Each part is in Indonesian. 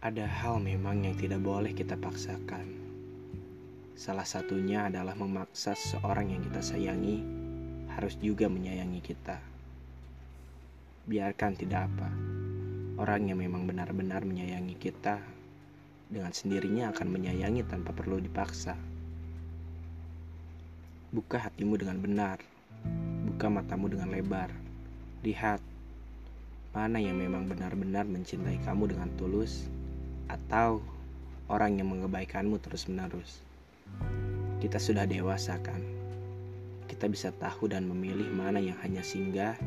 Ada hal memang yang tidak boleh kita paksakan. Salah satunya adalah memaksa seseorang yang kita sayangi harus juga menyayangi kita. Biarkan tidak apa. Orang yang memang benar-benar menyayangi kita dengan sendirinya akan menyayangi tanpa perlu dipaksa. Buka hatimu dengan benar. Buka matamu dengan lebar. Lihat mana yang memang benar-benar mencintai kamu dengan tulus atau orang yang mengebaikanmu terus-menerus. Kita sudah dewasa kan? Kita bisa tahu dan memilih mana yang hanya singgah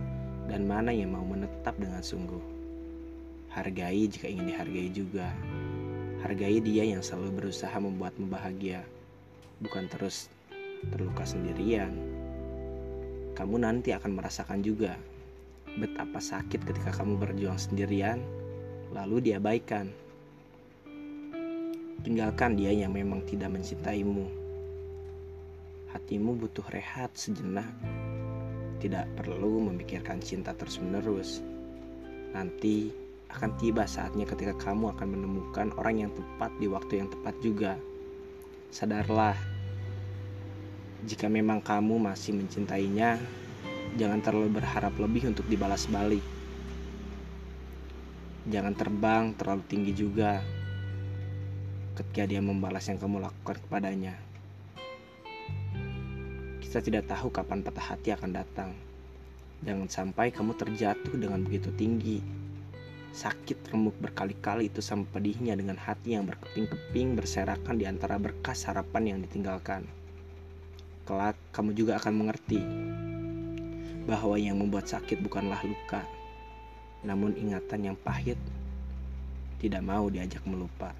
dan mana yang mau menetap dengan sungguh. Hargai jika ingin dihargai juga. Hargai dia yang selalu berusaha membuatmu bahagia, bukan terus terluka sendirian. Kamu nanti akan merasakan juga betapa sakit ketika kamu berjuang sendirian, lalu diabaikan. Tinggalkan dia yang memang tidak mencintaimu. Hatimu butuh rehat sejenak. Tidak perlu memikirkan cinta terus-menerus. Nanti akan tiba saatnya ketika kamu akan menemukan orang yang tepat di waktu yang tepat juga. Sadarlah, jika memang kamu masih mencintainya, jangan terlalu berharap lebih untuk dibalas balik. Jangan terbang terlalu tinggi juga ketika dia membalas yang kamu lakukan kepadanya. Kita tidak tahu kapan patah hati akan datang. Jangan sampai kamu terjatuh dengan begitu tinggi. Sakit remuk berkali-kali itu sama pedihnya dengan hati yang berkeping-keping berserakan di antara berkas harapan yang ditinggalkan. Kelak kamu juga akan mengerti bahwa yang membuat sakit bukanlah luka, namun ingatan yang pahit tidak mau diajak melupa.